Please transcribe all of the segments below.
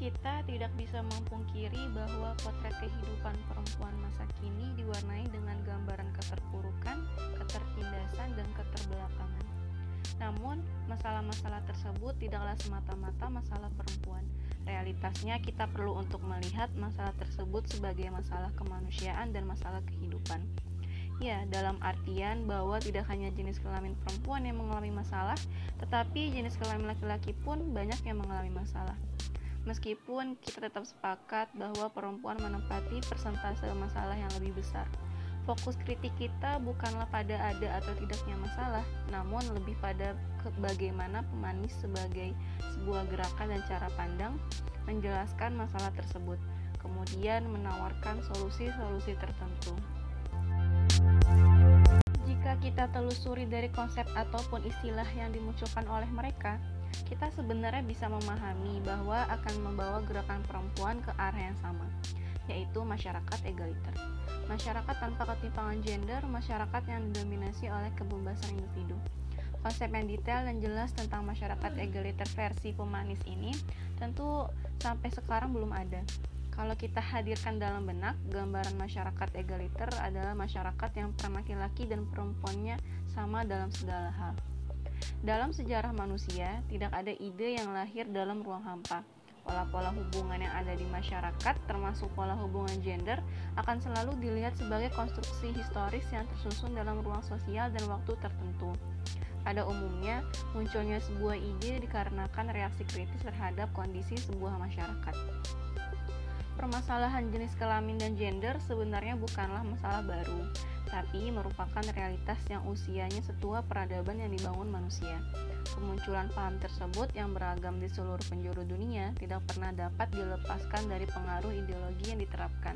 Kita tidak bisa memungkiri bahwa potret kehidupan perempuan masa kini diwarnai dengan gambaran keterpurukan, ketertindasan, dan keterbelakangan. Namun, masalah-masalah tersebut tidaklah semata-mata masalah perempuan. Realitasnya, kita perlu untuk melihat masalah tersebut sebagai masalah kemanusiaan dan masalah kehidupan. Ya, dalam artian bahwa tidak hanya jenis kelamin perempuan yang mengalami masalah, tetapi jenis kelamin laki-laki pun banyak yang mengalami masalah. Meskipun kita tetap sepakat bahwa perempuan menempati persentase masalah yang lebih besar. Fokus kritik kita bukanlah pada ada atau tidaknya masalah, namun lebih pada bagaimana pemanis sebagai sebuah gerakan dan cara pandang menjelaskan masalah tersebut, kemudian menawarkan solusi-solusi tertentu. Jika kita telusuri dari konsep ataupun istilah yang dimunculkan oleh mereka, kita sebenarnya bisa memahami bahwa akan membawa gerakan perempuan ke arah yang sama, yaitu masyarakat egaliter. Masyarakat tanpa ketimpangan gender, masyarakat yang didominasi oleh kebebasan individu. Konsep yang detail dan jelas tentang masyarakat egaliter versi pemanis ini tentu sampai sekarang belum ada. Kalau kita hadirkan dalam benak, gambaran masyarakat egaliter adalah masyarakat yang peran laki-laki dan perempuannya sama dalam segala hal. Dalam sejarah manusia, tidak ada ide yang lahir dalam ruang hampa. Pola-pola hubungan yang ada di masyarakat, termasuk pola hubungan gender, akan selalu dilihat sebagai konstruksi historis yang tersusun dalam ruang sosial dan waktu tertentu. Pada umumnya, munculnya sebuah ide dikarenakan reaksi kritis terhadap kondisi sebuah masyarakat. Permasalahan jenis kelamin dan gender sebenarnya bukanlah masalah baru, tapi merupakan realitas yang usianya setua peradaban yang dibangun manusia. Kemunculan paham tersebut yang beragam di seluruh penjuru dunia tidak pernah dapat dilepaskan dari pengaruh ideologi yang diterapkan.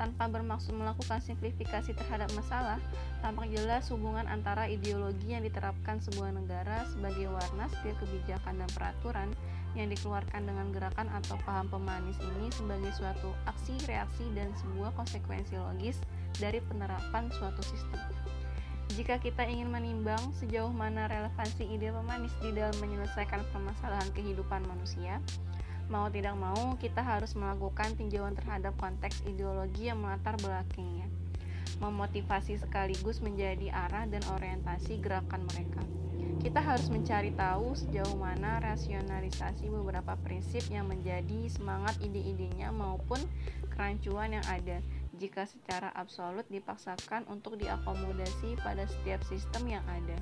Tanpa bermaksud melakukan simplifikasi terhadap masalah, tampak jelas hubungan antara ideologi yang diterapkan sebuah negara sebagai warna setiap kebijakan dan peraturan yang dikeluarkan dengan gerakan atau paham pemanis ini sebagai suatu aksi, reaksi, dan sebuah konsekuensi logis dari penerapan suatu sistem. Jika kita ingin menimbang sejauh mana relevansi ide pemanis di dalam menyelesaikan permasalahan kehidupan manusia, mau tidak mau kita harus melakukan tinjauan terhadap konteks ideologi yang melatar belakangnya, memotivasi sekaligus menjadi arah dan orientasi gerakan mereka kita harus mencari tahu sejauh mana rasionalisasi beberapa prinsip yang menjadi semangat ide-idenya maupun kerancuan yang ada jika secara absolut dipaksakan untuk diakomodasi pada setiap sistem yang ada.